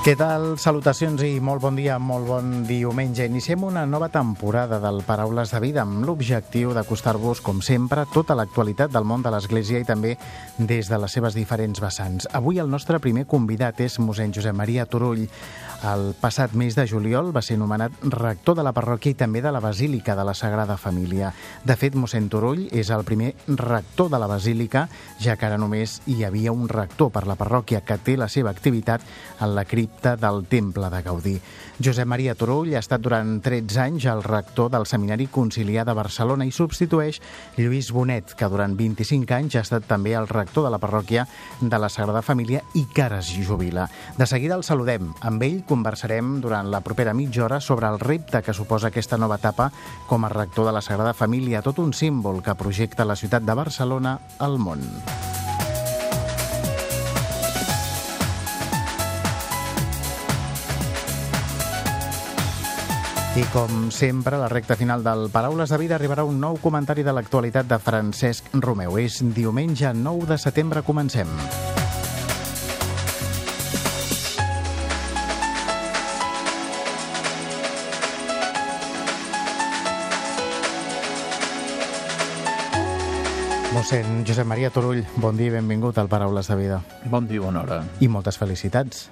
Què tal? Salutacions i molt bon dia, molt bon diumenge. Iniciem una nova temporada del Paraules de Vida amb l'objectiu d'acostar-vos, com sempre, tota l'actualitat del món de l'Església i també des de les seves diferents vessants. Avui el nostre primer convidat és mossèn Josep Maria Turull. El passat mes de juliol va ser nomenat rector de la parròquia i també de la Basílica de la Sagrada Família. De fet, mossèn Turull és el primer rector de la Basílica, ja que ara només hi havia un rector per la parròquia que té la seva activitat en la cripta del Temple de Gaudí. Josep Maria Turull ha estat durant 13 anys el rector del Seminari Conciliar de Barcelona i substitueix Lluís Bonet, que durant 25 anys ha estat també el rector de la parròquia de la Sagrada Família i que ara es jubila. De seguida el saludem. Amb ell conversarem durant la propera mitja hora sobre el repte que suposa aquesta nova etapa com a rector de la Sagrada Família, tot un símbol que projecta la ciutat de Barcelona al món. I com sempre, a la recta final del Paraules de Vida arribarà un nou comentari de l'actualitat de Francesc Romeu. És diumenge 9 de setembre, comencem. Mossèn Josep Maria Turull, bon dia i benvingut al Paraules de Vida. Bon dia, bona hora. I moltes felicitats.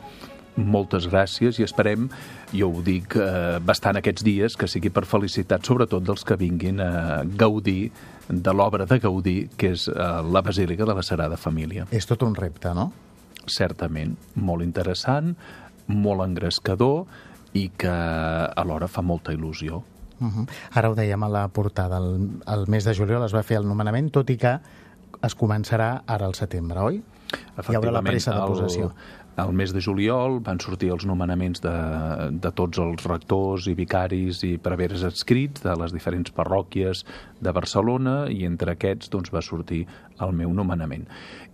Moltes gràcies i esperem, jo ho dic eh, bastant aquests dies, que sigui per felicitat sobretot dels que vinguin a gaudir de l'obra de Gaudí, que és eh, la Basílica de la Sagrada Família. És tot un repte, no? Certament, molt interessant, molt engrescador i que alhora fa molta il·lusió. Uh -huh. Ara ho dèiem a la portada, el, el mes de juliol es va fer el nomenament, tot i que es començarà ara al setembre, oi? Hi haurà la pressa de possessió. Al mes de juliol van sortir els nomenaments de, de tots els rectors i vicaris i preveres adscrits de les diferents parròquies de Barcelona i entre aquests doncs, va sortir el meu nomenament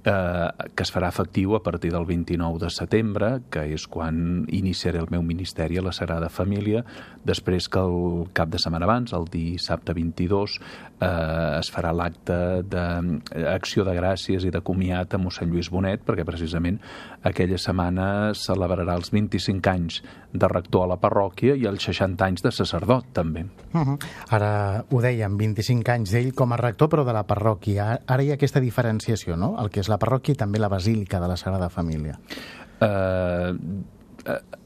eh, que es farà efectiu a partir del 29 de setembre, que és quan iniciaré el meu ministeri a la Sagrada Família, després que el cap de setmana abans, el dissabte 22, eh, es farà l'acte d'acció de, de gràcies i de comiat a mossèn Lluís Bonet, perquè precisament aquella setmana celebrarà els 25 anys de rector a la parròquia i els 60 anys de sacerdot, també. Uh -huh. Ara ho dèiem, 25 anys d'ell com a rector, però de la parròquia. Ara hi ha aquesta diferenciació, no?, el que és la parròquia i també la Basílica de la Sagrada Família. Uh,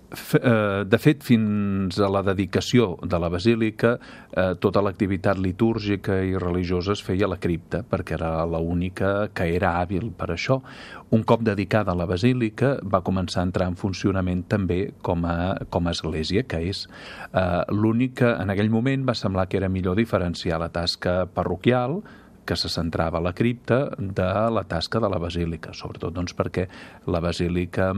de fet, fins a la dedicació de la basílica, eh, tota l'activitat litúrgica i religiosa es feia a la cripta, perquè era l'única que era hàbil per això. Un cop dedicada a la basílica, va començar a entrar en funcionament també com a, com a església, que és eh, l'únic que en aquell moment va semblar que era millor diferenciar la tasca parroquial, que se centrava a la cripta de la tasca de la basílica, sobretot doncs, perquè la basílica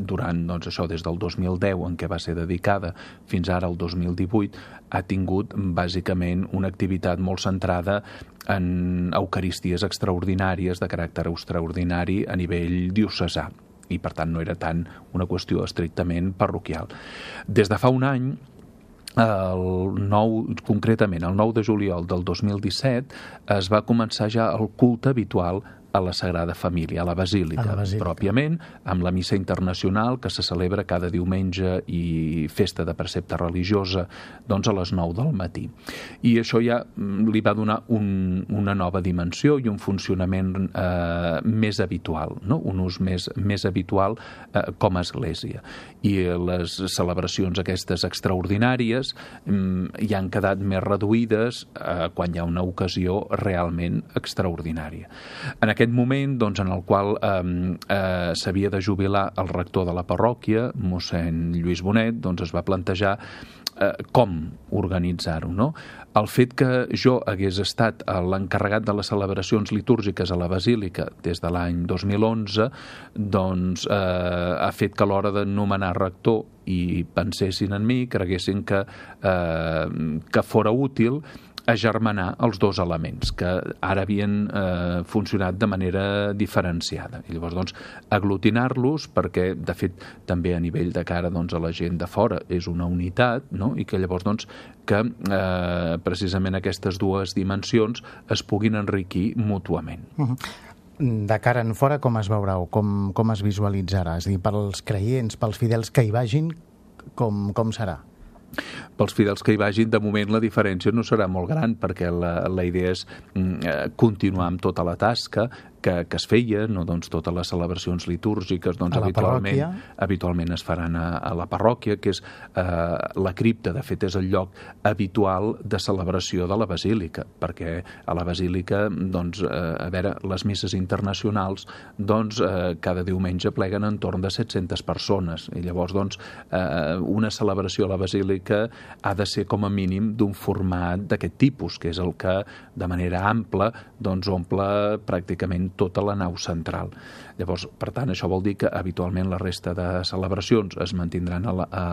durant doncs, això des del 2010 en què va ser dedicada fins ara al 2018 ha tingut bàsicament una activitat molt centrada en eucaristies extraordinàries de caràcter extraordinari a nivell diocesà i per tant no era tant una qüestió estrictament parroquial. Des de fa un any el 9, concretament el 9 de juliol del 2017 es va començar ja el culte habitual a la Sagrada Família, a la Basílica, a la Basílica, pròpiament, amb la missa internacional que se celebra cada diumenge i festa de precepte religiosa doncs a les 9 del matí. I això ja mm, li va donar un, una nova dimensió i un funcionament eh, més habitual, no? un ús més, més habitual eh, com a església. I les celebracions aquestes extraordinàries mm, ja han quedat més reduïdes eh, quan hi ha una ocasió realment extraordinària. En aquest aquest moment doncs, en el qual eh, eh, s'havia de jubilar el rector de la parròquia, mossèn Lluís Bonet, doncs es va plantejar eh, com organitzar-ho. No? El fet que jo hagués estat l'encarregat de les celebracions litúrgiques a la Basílica des de l'any 2011 doncs, eh, ha fet que a l'hora de nomenar rector i pensessin en mi, creguessin que, eh, que fora útil agermanar els dos elements que ara havien eh, funcionat de manera diferenciada. I llavors, doncs, aglutinar-los perquè, de fet, també a nivell de cara doncs, a la gent de fora és una unitat, no? i que llavors, doncs, que eh, precisament aquestes dues dimensions es puguin enriquir mútuament. Uh -huh de cara en fora com es veurà o com, com es visualitzarà? És a dir, pels creients, pels fidels que hi vagin, com, com serà? Pels fidels que hi vagin, de moment la diferència no serà molt gran, perquè la, la idea és mm, eh, continuar amb tota la tasca, que, que es feia, no? doncs totes les celebracions litúrgiques doncs, habitualment, habitualment es faran a, a la parròquia, que és eh, la cripta, de fet és el lloc habitual de celebració de la basílica, perquè a la basílica, doncs, eh, a veure, les misses internacionals, doncs, eh, cada diumenge pleguen entorn de 700 persones, i llavors, doncs, eh, una celebració a la basílica ha de ser com a mínim d'un format d'aquest tipus, que és el que, de manera ampla, doncs, omple pràcticament tota la nau central. Llavors, per tant, això vol dir que habitualment la resta de celebracions es mantindran a la, a,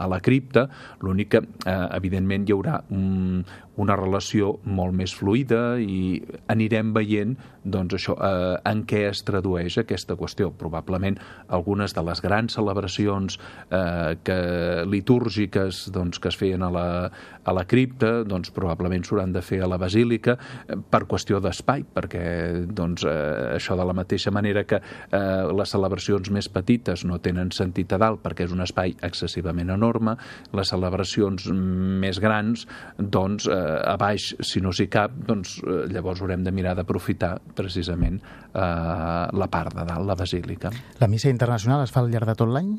a la cripta, l'únic que, eh, evidentment, hi haurà un, una relació molt més fluida i anirem veient doncs, això, eh, en què es tradueix aquesta qüestió. Probablement algunes de les grans celebracions eh, que, litúrgiques doncs, que es feien a la, a la cripta doncs, probablement s'hauran de fer a la basílica eh, per qüestió d'espai, perquè doncs, eh, això de la mateixa manera que eh, les celebracions més petites no tenen sentit a dalt perquè és un espai excessivament enorme, les celebracions més grans, doncs, eh, a baix, si no s'hi cap, doncs eh, llavors haurem de mirar d'aprofitar precisament eh, la part de dalt, la basílica. La missa internacional es fa al llarg de tot l'any?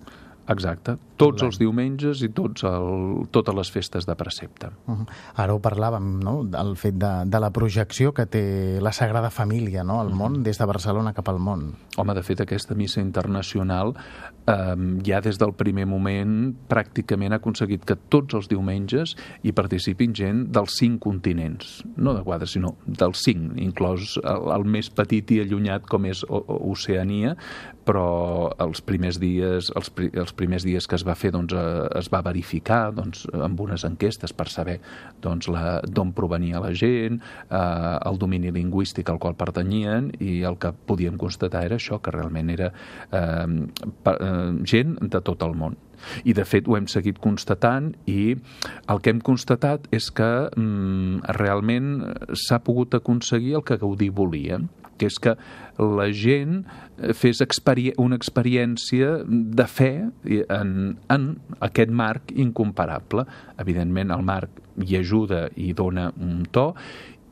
Exacte, tots els diumenges i tots el, totes les festes de precepte. Uh -huh. Ara ho parlàvem, no?, del fet de, de la projecció que té la Sagrada Família, no?, al uh -huh. món, des de Barcelona cap al món. Home, de fet, aquesta missa internacional eh, ja des del primer moment pràcticament ha aconseguit que tots els diumenges hi participin gent dels cinc continents, no de quatre, sinó dels cinc, inclòs el, el més petit i allunyat com és Oceania, però els primers dies, els, els primers dies que es va fer doncs, eh, es va verificar doncs, amb unes enquestes per saber doncs, d'on provenia la gent, eh, el domini lingüístic al qual pertanyien i el que podíem constatar era això, que realment era eh, per, eh, gent de tot el món. I, de fet, ho hem seguit constatant i el que hem constatat és que mm, realment s'ha pogut aconseguir el que Gaudí volia que és que la gent fes experi una experiència de fe en, en aquest marc incomparable. Evidentment, el marc hi ajuda i dona un to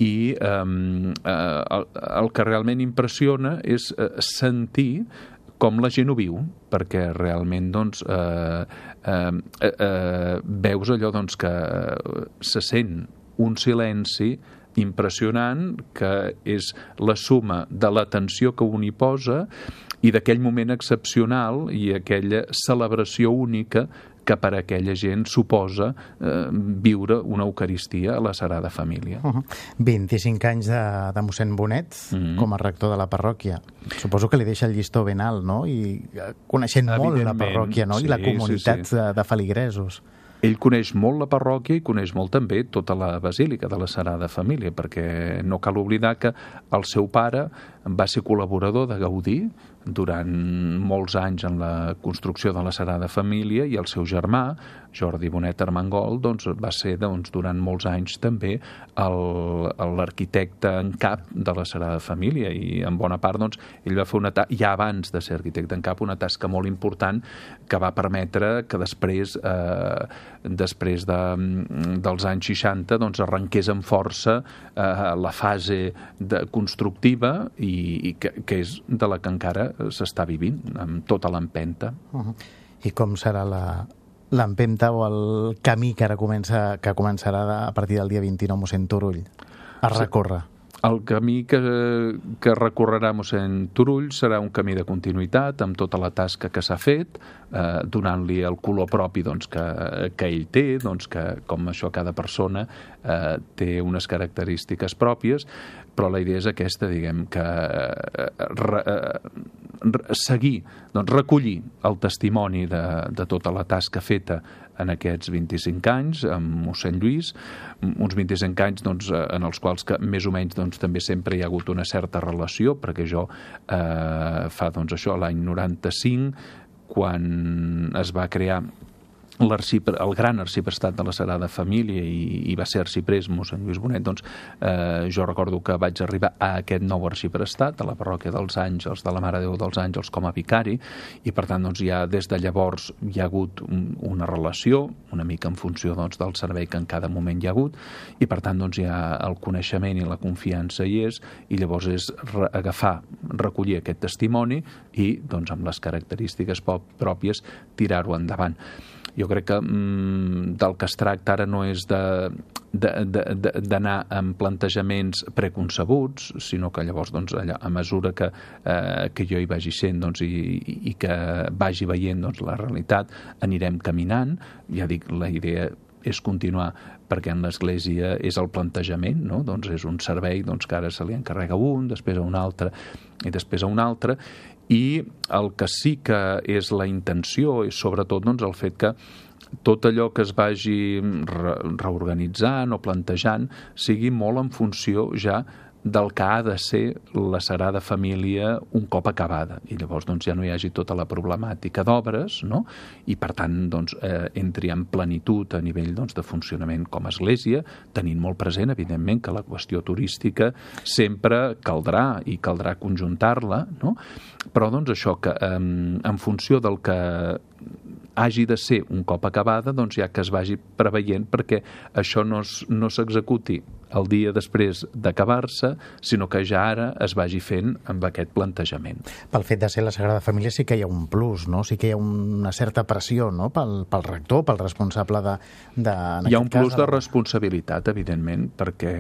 i eh, el, el que realment impressiona és eh, sentir com la gent ho viu, perquè realment doncs, eh, eh, eh, veus allò doncs, que se sent un silenci impressionant que és la suma de l'atenció que un hi posa i d'aquell moment excepcional i aquella celebració única que per a aquella gent suposa eh, viure una Eucaristia a la Sagrada Família. Uh -huh. 25 anys de, de mossèn Bonet uh -huh. com a rector de la parròquia. Suposo que li deixa el llistó ben alt, no? I eh, coneixent molt la parròquia, no? Sí, I la comunitat sí, sí. De, de feligresos. Ell coneix molt la parròquia i coneix molt també tota la basílica de la Sagrada Família, perquè no cal oblidar que el seu pare va ser col·laborador de Gaudí durant molts anys en la construcció de la Sagrada Família i el seu germà, Jordi Bonet Armengol, doncs, va ser doncs, durant molts anys també l'arquitecte en cap de la Sagrada Família i en bona part doncs, ell va fer una ja abans de ser arquitecte en cap una tasca molt important que va permetre que després eh, després de, dels anys 60 doncs, arrenqués amb força eh, la fase de constructiva i i, que, que és de la que encara s'està vivint, amb tota l'empenta. Uh -huh. I com serà la, l'empenta o el camí que ara comença, que començarà a partir del dia 29 mossèn Turull a recórrer? Sí el camí que, que recorrerà mossèn Turull serà un camí de continuïtat amb tota la tasca que s'ha fet, eh, donant-li el color propi doncs, que, que ell té, doncs, que com això cada persona eh, té unes característiques pròpies, però la idea és aquesta, diguem, que eh, re, eh, seguir, doncs, recollir el testimoni de, de tota la tasca feta en aquests 25 anys amb mossèn Lluís, uns 25 anys doncs, eh, en els quals que més o menys doncs, també sempre hi ha hagut una certa relació, perquè jo eh, fa doncs, això l'any 95, quan es va crear el gran arxiprestat de la Sagrada Família i, i va ser arxiprés mossèn Lluís Bonet, doncs eh, jo recordo que vaig arribar a aquest nou arxiprestat, a la parròquia dels Àngels, de la Mare Déu dels Àngels com a vicari, i per tant doncs, ja des de llavors hi ha hagut un, una relació, una mica en funció doncs, del servei que en cada moment hi ha hagut, i per tant doncs, ja el coneixement i la confiança hi és, i llavors és re agafar, recollir aquest testimoni i doncs, amb les característiques pròpies tirar-ho endavant jo crec que mm, del que es tracta ara no és d'anar amb plantejaments preconcebuts, sinó que llavors doncs, allà, a mesura que, eh, que jo hi vagi sent doncs, i, i que vagi veient doncs, la realitat, anirem caminant. Ja dic, la idea és continuar perquè en l'Església és el plantejament, no? doncs és un servei doncs, que ara se li encarrega un, després a un altre i després a un altre, i el que sí que és la intenció és sobretot doncs, el fet que tot allò que es vagi re reorganitzant o plantejant sigui molt en funció ja del que ha de ser la Sagrada Família un cop acabada. I llavors doncs, ja no hi hagi tota la problemàtica d'obres, no? i per tant doncs, eh, entri en plenitud a nivell doncs, de funcionament com a església, tenint molt present, evidentment, que la qüestió turística sempre caldrà i caldrà conjuntar-la, no? però doncs, això que eh, en funció del que hagi de ser un cop acabada, doncs ja que es vagi preveient perquè això no s'executi el dia després d'acabar-se, sinó que ja ara es vagi fent amb aquest plantejament. Pel fet de ser la Sagrada Família sí que hi ha un plus, no? Sí que hi ha una certa pressió, no?, pel, pel rector, pel responsable de... de hi ha un plus cas, de responsabilitat, evidentment, perquè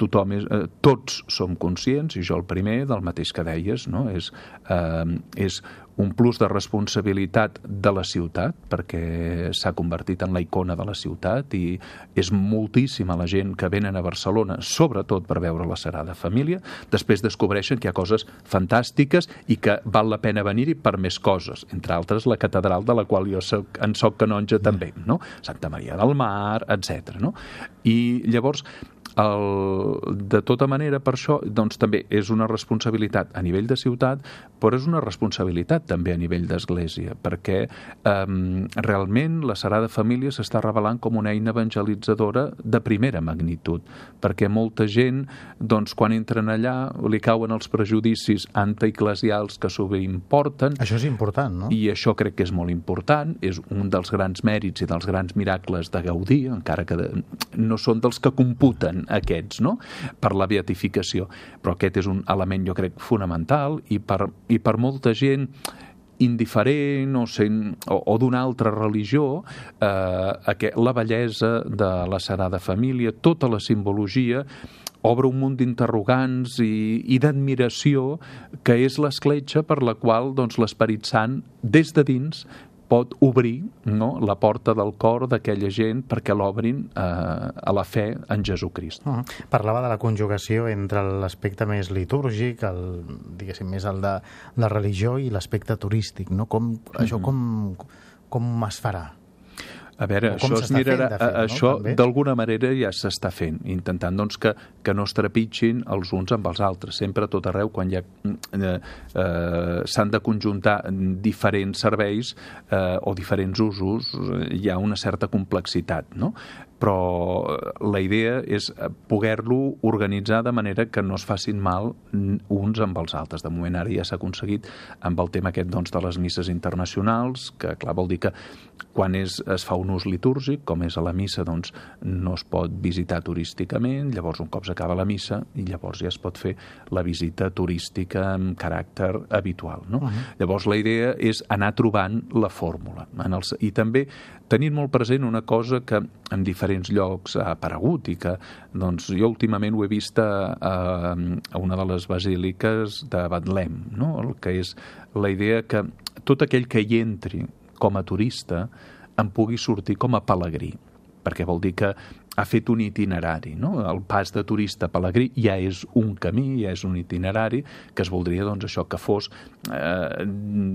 tothom és, eh, tots som conscients, i jo el primer, del mateix que deies, no? és, eh, és un plus de responsabilitat de la ciutat, perquè s'ha convertit en la icona de la ciutat i és moltíssima la gent que venen a Barcelona, sobretot per veure la Sagrada Família, després descobreixen que hi ha coses fantàstiques i que val la pena venir-hi per més coses, entre altres la catedral de la qual jo soc, en soc canonge també, no? Santa Maria del Mar, etc. No? I llavors el, de tota manera, per això, doncs també és una responsabilitat a nivell de ciutat, però és una responsabilitat també a nivell d'església, perquè eh, realment la Sagrada Família s'està revelant com una eina evangelitzadora de primera magnitud, perquè molta gent, doncs, quan entren allà, li cauen els prejudicis antieclesials que sovint porten. Això és important, no? I això crec que és molt important, és un dels grans mèrits i dels grans miracles de Gaudí, encara que de, no són dels que computen aquests, no?, per la beatificació. Però aquest és un element, jo crec, fonamental i per, i per molta gent indiferent o, sent, o, o d'una altra religió, eh, la bellesa de la Sagrada Família, tota la simbologia, obre un munt d'interrogants i, i d'admiració que és l'escletxa per la qual doncs, l'Esperit Sant, des de dins, pot obrir no, la porta del cor d'aquella gent perquè l'obrin eh, a la fe en Jesucrist. Uh -huh. Parlava de la conjugació entre l'aspecte més litúrgic, el, diguéssim, més el de la religió i l'aspecte turístic. No? Com, uh -huh. Això com, com es farà? A veure, això es mirarà, fet, això no? d'alguna manera ja s'està fent, intentant doncs, que, que no es trepitgin els uns amb els altres. Sempre, tot arreu, quan hi ha, eh, eh, s'han de conjuntar diferents serveis eh, o diferents usos, hi ha una certa complexitat, no? Però la idea és poder-lo organitzar de manera que no es facin mal uns amb els altres. De moment ara ja s'ha aconseguit amb el tema aquest doncs, de les misses internacionals, que clar vol dir que quan és, es fa un ús litúrgic, com és a la missa, doncs no es pot visitar turísticament, llavors un cop s'acaba la missa i llavors ja es pot fer la visita turística amb caràcter habitual. No? Uh -huh. Llavors la idea és anar trobant la fórmula. En els, I també tenint molt present una cosa que en diferents llocs ha aparegut i que doncs, jo últimament ho he vist a, a, a una de les basíliques de Betlem, no? el que és la idea que tot aquell que hi entri com a turista en pugui sortir com a pelegrí perquè vol dir que ha fet un itinerari. No? El pas de turista pelegrí ja és un camí, ja és un itinerari que es voldria doncs, això que fos eh,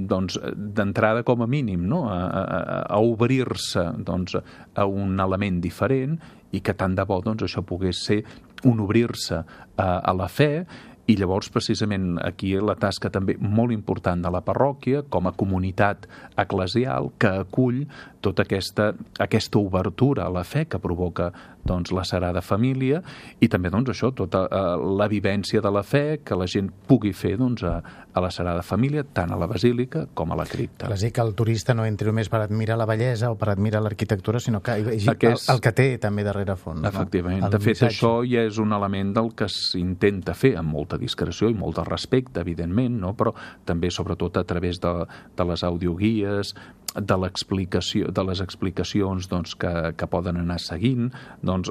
doncs, d'entrada com a mínim no? a, a, a obrir-se doncs, a un element diferent i que tant de bo doncs, això pogués ser un obrir-se a, a la fe i llavors, precisament, aquí la tasca també molt important de la parròquia, com a comunitat eclesial, que acull tota aquesta, aquesta obertura a la fe que provoca doncs, la Sagrada Família i també doncs, això, tota eh, la vivència de la fe que la gent pugui fer doncs, a, a la Sagrada Família, tant a la Basílica com a la cripta. És dir, que el turista no entri només per admirar la bellesa o per admirar l'arquitectura, sinó que Aquest... el, el que té també darrere fons. Efectivament. No? De fet, missatge. això ja és un element del que s'intenta fer amb molta discreció i molt de respecte, evidentment, no? però també, sobretot, a través de, de les audioguies, de l'explicació de les explicacions doncs, que, que poden anar seguint, doncs,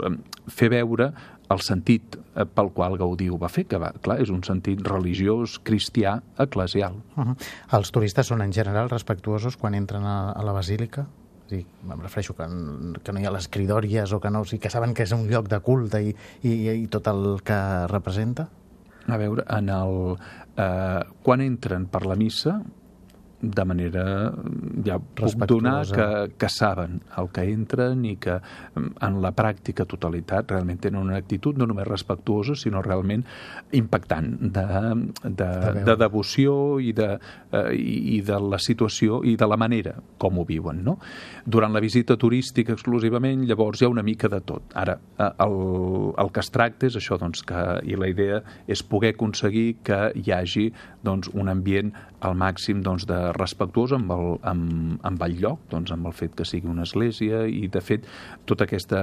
fer veure el sentit eh, pel qual Gaudí ho va fer, que va, clar, és un sentit religiós, cristià, eclesial. Uh -huh. Els turistes són en general respectuosos quan entren a, a la basílica? Sí, em refereixo que, que no hi ha les cridòries o que no, o sigui, que saben que és un lloc de culte i, i, i tot el que representa? A veure, en el, eh, quan entren per la missa, de manera ja puc donar que, que saben el que entren i que en la pràctica totalitat realment tenen una actitud no només respectuosa sinó realment impactant de, de, de, de devoció i de, eh, i de la situació i de la manera com ho viuen. No? Durant la visita turística exclusivament llavors hi ha una mica de tot. Ara, eh, el, el que es tracta és això doncs, que, i la idea és poder aconseguir que hi hagi doncs, un ambient al màxim doncs, de respectuós amb el, amb, amb el lloc, doncs, amb el fet que sigui una església i, de fet, tota aquesta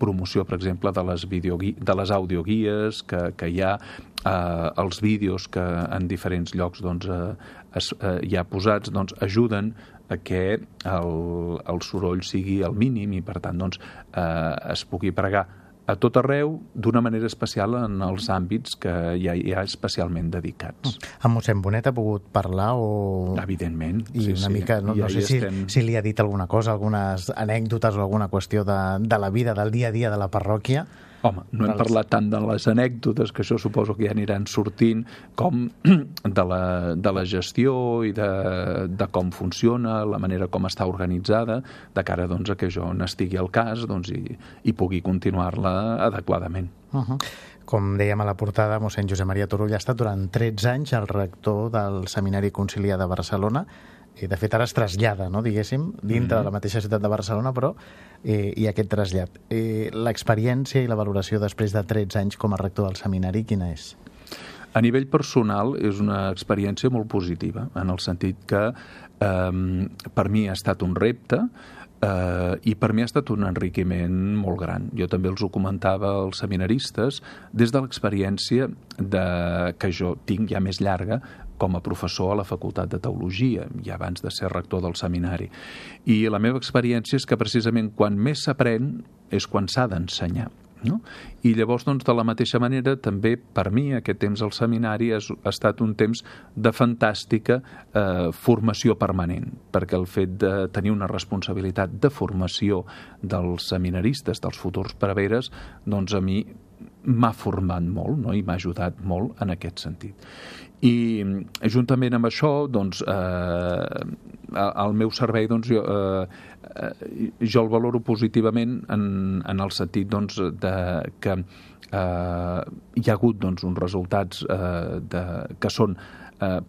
promoció, per exemple, de les, de les audioguies que, que hi ha, eh, els vídeos que en diferents llocs doncs, eh, es, eh, hi ha posats, doncs, ajuden a que el, el soroll sigui el mínim i, per tant, doncs, eh, es pugui pregar a tot arreu d'una manera especial en els àmbits que ja hi ha especialment dedicats. Amb mossèn Bonet ha pogut parlar o... Evidentment. I sí, una sí. mica, no, no sé si, estem... si li ha dit alguna cosa, algunes anècdotes o alguna qüestió de, de la vida, del dia a dia de la parròquia Home, no hem parlat tant de les anècdotes, que això suposo que ja aniran sortint, com de la, de la gestió i de, de com funciona, la manera com està organitzada, de cara doncs, a que jo n'estigui al cas doncs, i, i pugui continuar-la adequadament. Uh -huh. Com dèiem a la portada, mossèn Josep Maria Turull ha estat durant 13 anys el rector del Seminari Conciliar de Barcelona, i de fet ara es trasllada, no, diguéssim, dintre mm -hmm. de la mateixa ciutat de Barcelona, però eh, hi ha aquest trasllat. Eh, L'experiència i la valoració després de 13 anys com a rector del seminari, quina és? A nivell personal és una experiència molt positiva, en el sentit que eh, per mi ha estat un repte, eh, i per mi ha estat un enriquiment molt gran. Jo també els ho comentava als seminaristes des de l'experiència de, que jo tinc ja més llarga com a professor a la Facultat de Teologia, ja abans de ser rector del seminari. I la meva experiència és que precisament quan més s'aprèn és quan s'ha d'ensenyar. No? I llavors, doncs, de la mateixa manera, també per mi aquest temps al seminari ha, estat un temps de fantàstica eh, formació permanent, perquè el fet de tenir una responsabilitat de formació dels seminaristes, dels futurs preveres, doncs a mi m'ha format molt no? i m'ha ajudat molt en aquest sentit. I juntament amb això, doncs, eh, el meu servei, doncs, jo, eh, jo el valoro positivament en, en el sentit doncs, de, que eh, hi ha hagut doncs, uns resultats eh, de, que són eh,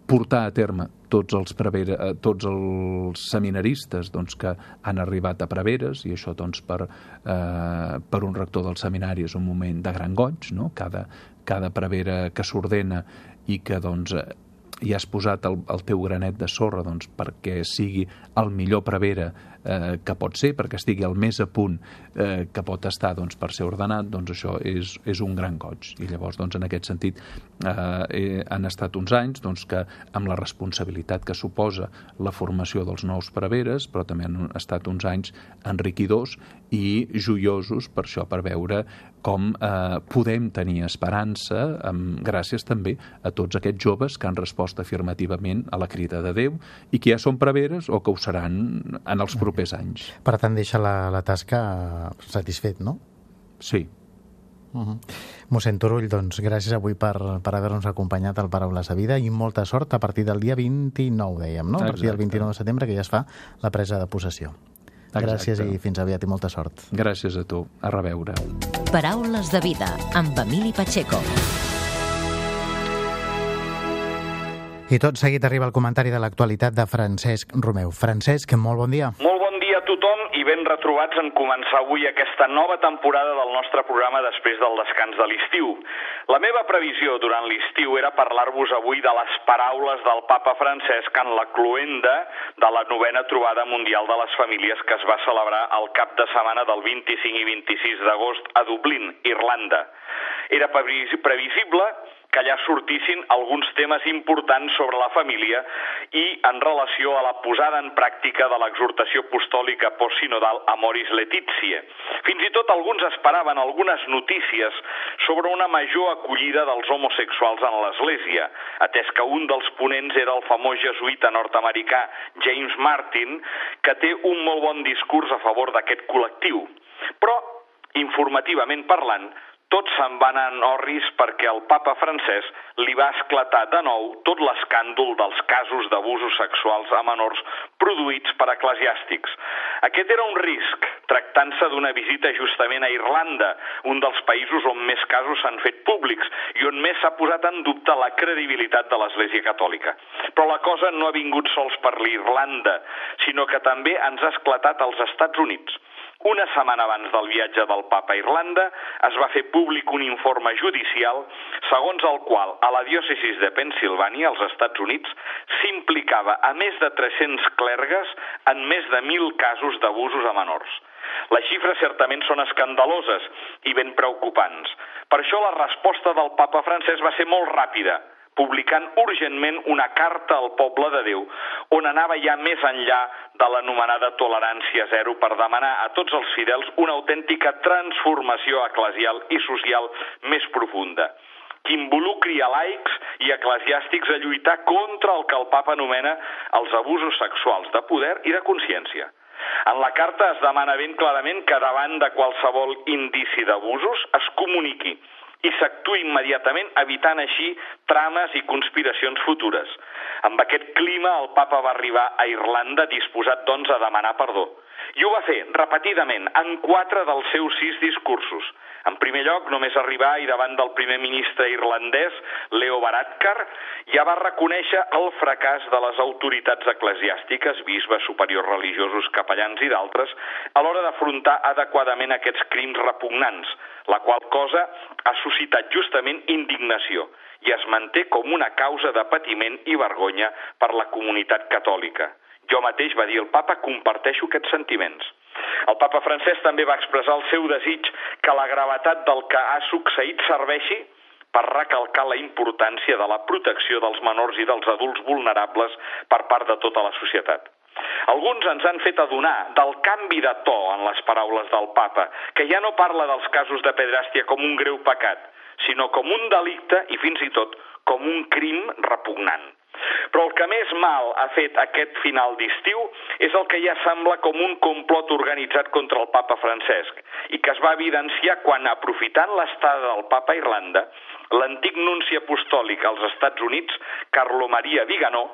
portar a terme tots els, prevera, eh, tots els seminaristes doncs, que han arribat a preveres, i això doncs, per, eh, per un rector del seminari és un moment de gran goig, no? cada, cada prevera que s'ordena i que doncs, hi has posat el, el teu granet de sorra doncs, perquè sigui el millor prevera eh, que pot ser, perquè estigui el més a punt eh, que pot estar doncs, per ser ordenat, doncs això és, és un gran goig. I llavors, doncs, en aquest sentit, eh, han estat uns anys doncs, que amb la responsabilitat que suposa la formació dels nous preveres, però també han estat uns anys enriquidors i joiosos per això, per veure com eh, podem tenir esperança amb, gràcies també a tots aquests joves que han respost afirmativament a la crida de Déu i que ja són preveres o que ho seran en els propers anys. Per tant, deixa la, la tasca satisfet, no? Sí. Uh -huh. Mossèn Turull, doncs gràcies avui per, per haver-nos acompanyat al Paraules de Vida i molta sort a partir del dia 29, dèiem, no? A partir del 29 de setembre, que ja es fa la presa de possessió. Exacte. Gràcies i fins aviat i molta sort. Gràcies a tu. A reveure. Paraules de Vida amb Emili Pacheco. I tot seguit arriba el comentari de l'actualitat de Francesc Romeu. Francesc, molt bon dia. Molt bon tothom i ben retrobats en començar avui aquesta nova temporada del nostre programa després del descans de l'estiu. La meva previsió durant l'estiu era parlar-vos avui de les paraules del papa Francesc en la cluenda de la novena trobada mundial de les famílies que es va celebrar al cap de setmana del 25 i 26 d'agost a Dublín, Irlanda. Era previsible que allà sortissin alguns temes importants sobre la família i en relació a la posada en pràctica de l'exhortació apostòlica postsinodal Amoris Letizia. Fins i tot alguns esperaven algunes notícies sobre una major acollida dels homosexuals en l'Església, atès que un dels ponents era el famós jesuïta nord-americà James Martin, que té un molt bon discurs a favor d'aquest col·lectiu. Però, informativament parlant, tots se'n van en orris perquè el papa francès li va esclatar de nou tot l'escàndol dels casos d'abusos sexuals a menors produïts per eclesiàstics. Aquest era un risc, tractant-se d'una visita justament a Irlanda, un dels països on més casos s'han fet públics i on més s'ha posat en dubte la credibilitat de l'Església Catòlica. Però la cosa no ha vingut sols per l'Irlanda, sinó que també ens ha esclatat als Estats Units. Una setmana abans del viatge del papa a Irlanda es va fer públic un informe judicial segons el qual a la diòcesis de Pensilvània, als Estats Units, s'implicava a més de 300 clergues en més de 1.000 casos d'abusos a menors. Les xifres certament són escandaloses i ben preocupants. Per això la resposta del papa francès va ser molt ràpida publicant urgentment una carta al poble de Déu on anava ja més enllà de l'anomenada tolerància zero per demanar a tots els fidels una autèntica transformació eclesial i social més profunda que involucri a laics i eclesiàstics a lluitar contra el que el papa anomena els abusos sexuals de poder i de consciència. En la carta es demana ben clarament que davant de qualsevol indici d'abusos es comuniqui i s'actua immediatament evitant així trames i conspiracions futures. Amb aquest clima, el papa va arribar a Irlanda disposat, doncs, a demanar perdó. I ho va fer, repetidament, en quatre dels seus sis discursos. En primer lloc, només arribar i davant del primer ministre irlandès, Leo Varadkar, ja va reconèixer el fracàs de les autoritats eclesiàstiques, bisbes, superiors religiosos, capellans i d'altres, a l'hora d'afrontar adequadament aquests crims repugnants, la qual cosa ha suscitat justament indignació i es manté com una causa de patiment i vergonya per la comunitat catòlica. Jo mateix, va dir el papa, comparteixo aquests sentiments. El papa francès també va expressar el seu desig que la gravetat del que ha succeït serveixi per recalcar la importància de la protecció dels menors i dels adults vulnerables per part de tota la societat. Alguns ens han fet adonar del canvi de to en les paraules del papa, que ja no parla dels casos de pedràstia com un greu pecat, sinó com un delicte i fins i tot com un crim repugnant. Però el que més mal ha fet aquest final d'estiu és el que ja sembla com un complot organitzat contra el papa Francesc i que es va evidenciar quan, aprofitant l'estada del papa a Irlanda, l'antic nunci apostòlic als Estats Units, Carlo Maria Viganó,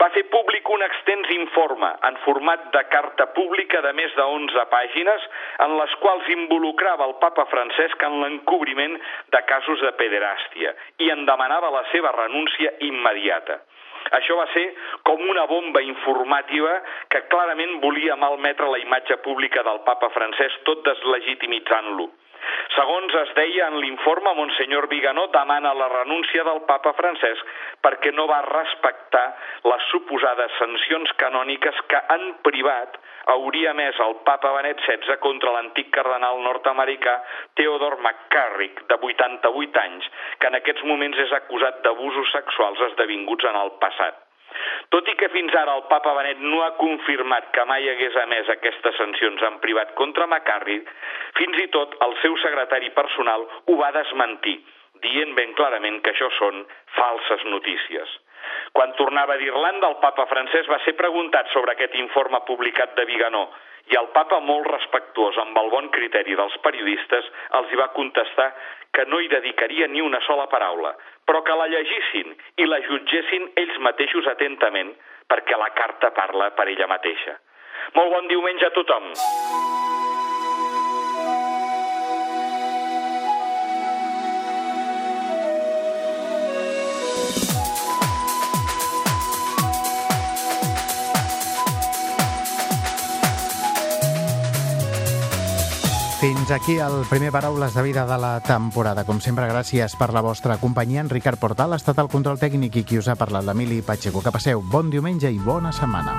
va fer públic un extens informe en format de carta pública de més de 11 pàgines en les quals involucrava el papa Francesc en l'encobriment de casos de pederàstia i en demanava la seva renúncia immediata. Això va ser com una bomba informativa que clarament volia malmetre la imatge pública del papa francès tot deslegitimitzant-lo. Segons es deia en l'informe, Monsenyor Viganó demana la renúncia del papa Francesc perquè no va respectar les suposades sancions canòniques que en privat hauria més el papa Benet XVI contra l'antic cardenal nord-americà Theodore McCarrick, de 88 anys, que en aquests moments és acusat d'abusos sexuals esdevinguts en el passat. Tot i que fins ara el papa Benet no ha confirmat que mai hagués emès aquestes sancions en privat contra McCarthy, fins i tot el seu secretari personal ho va desmentir, dient ben clarament que això són falses notícies. Quan tornava d'Irlanda, el papa francès va ser preguntat sobre aquest informe publicat de Viganó i el papa, molt respectuós amb el bon criteri dels periodistes, els hi va contestar que no hi dedicaria ni una sola paraula, però que la llegissin i la jutgessin ells mateixos atentament, perquè la carta parla per ella mateixa. Molt bon diumenge a tothom. Fins aquí el primer Paraules de Vida de la temporada. Com sempre, gràcies per la vostra companyia. En Ricard Portal ha estat el control tècnic i qui us ha parlat, l'Emili Pacheco. Que passeu bon diumenge i bona setmana.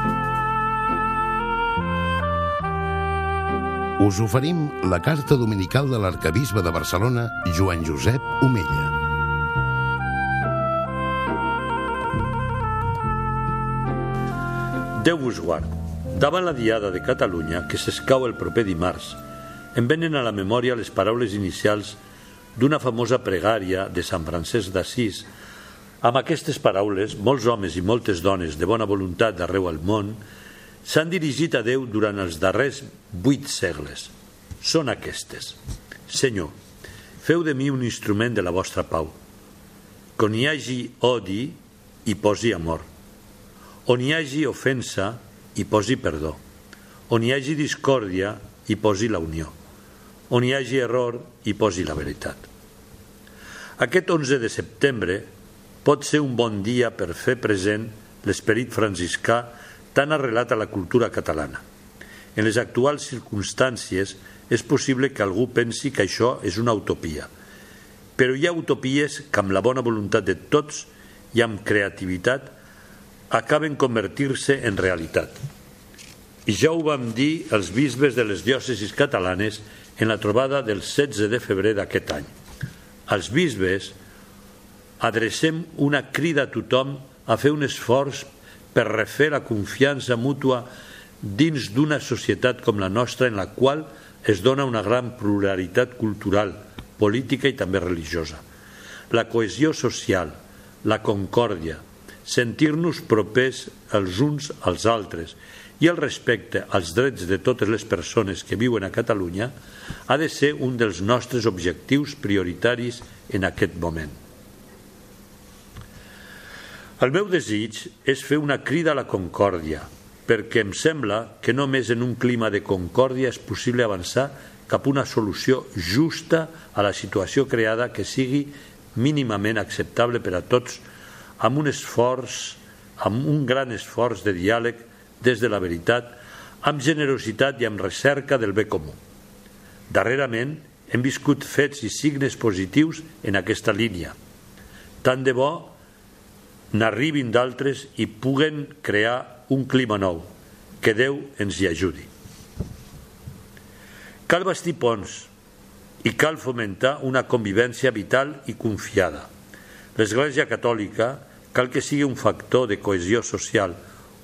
Us oferim la carta dominical de l'arcabisbe de Barcelona, Joan Josep Omella. Déu vos guard. Davant la Diada de Catalunya, que s'escau el proper dimarts, em venen a la memòria les paraules inicials d'una famosa pregària de Sant Francesc d'Assís. Amb aquestes paraules, molts homes i moltes dones de bona voluntat d'arreu al món s'han dirigit a Déu durant els darrers vuit segles. Són aquestes. Senyor, feu de mi un instrument de la vostra pau. Que on hi hagi odi, hi posi amor. On hi hagi ofensa, hi posi perdó. On hi hagi discòrdia, hi posi la unió on hi hagi error hi posi la veritat. Aquest 11 de setembre pot ser un bon dia per fer present l'esperit franciscà tan arrelat a la cultura catalana. En les actuals circumstàncies és possible que algú pensi que això és una utopia, però hi ha utopies que amb la bona voluntat de tots i amb creativitat acaben convertir-se en realitat. I ja ho vam dir els bisbes de les diòcesis catalanes en la trobada del 16 de febrer d'aquest any. Als bisbes adrecem una crida a tothom a fer un esforç per refer la confiança mútua dins d'una societat com la nostra en la qual es dona una gran pluralitat cultural, política i també religiosa. La cohesió social, la concòrdia, sentir-nos propers els uns als altres i el respecte als drets de totes les persones que viuen a Catalunya ha de ser un dels nostres objectius prioritaris en aquest moment. El meu desig és fer una crida a la concòrdia, perquè em sembla que només en un clima de concòrdia és possible avançar cap a una solució justa a la situació creada que sigui mínimament acceptable per a tots amb un esforç, amb un gran esforç de diàleg des de la veritat, amb generositat i amb recerca del bé comú. Darrerament hem viscut fets i signes positius en aquesta línia. Tant de bo n'arribin d'altres i puguen crear un clima nou. Que Déu ens hi ajudi. Cal bastir ponts i cal fomentar una convivència vital i confiada. L'Església Catòlica cal que sigui un factor de cohesió social,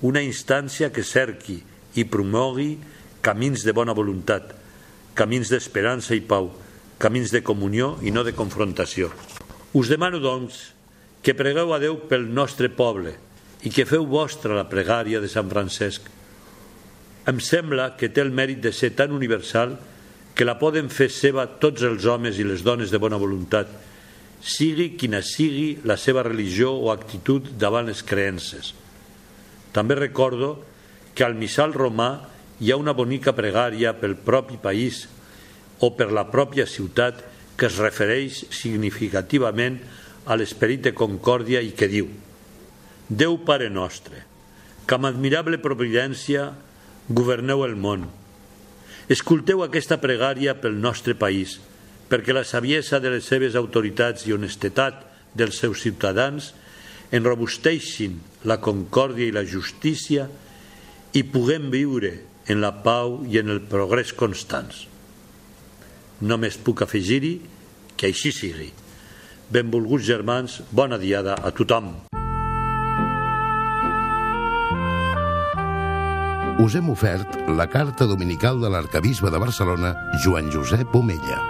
una instància que cerqui i promogui camins de bona voluntat, camins d'esperança i pau, camins de comunió i no de confrontació. Us demano, doncs, que pregueu a Déu pel nostre poble i que feu vostra la pregària de Sant Francesc. Em sembla que té el mèrit de ser tan universal que la poden fer seva tots els homes i les dones de bona voluntat, sigui quina sigui la seva religió o actitud davant les creences. També recordo que al missal romà hi ha una bonica pregària pel propi país o per la pròpia ciutat que es refereix significativament a l'esperit de concòrdia i que diu Déu Pare nostre, que amb admirable providència governeu el món. Escolteu aquesta pregària pel nostre país, perquè la saviesa de les seves autoritats i honestetat dels seus ciutadans enrobusteixin la concòrdia i la justícia i puguem viure en la pau i en el progrés constants. Només puc afegir-hi que així sigui. Benvolguts germans, bona diada a tothom. Us hem ofert la carta dominical de l'arcabisbe de Barcelona, Joan Josep Omella.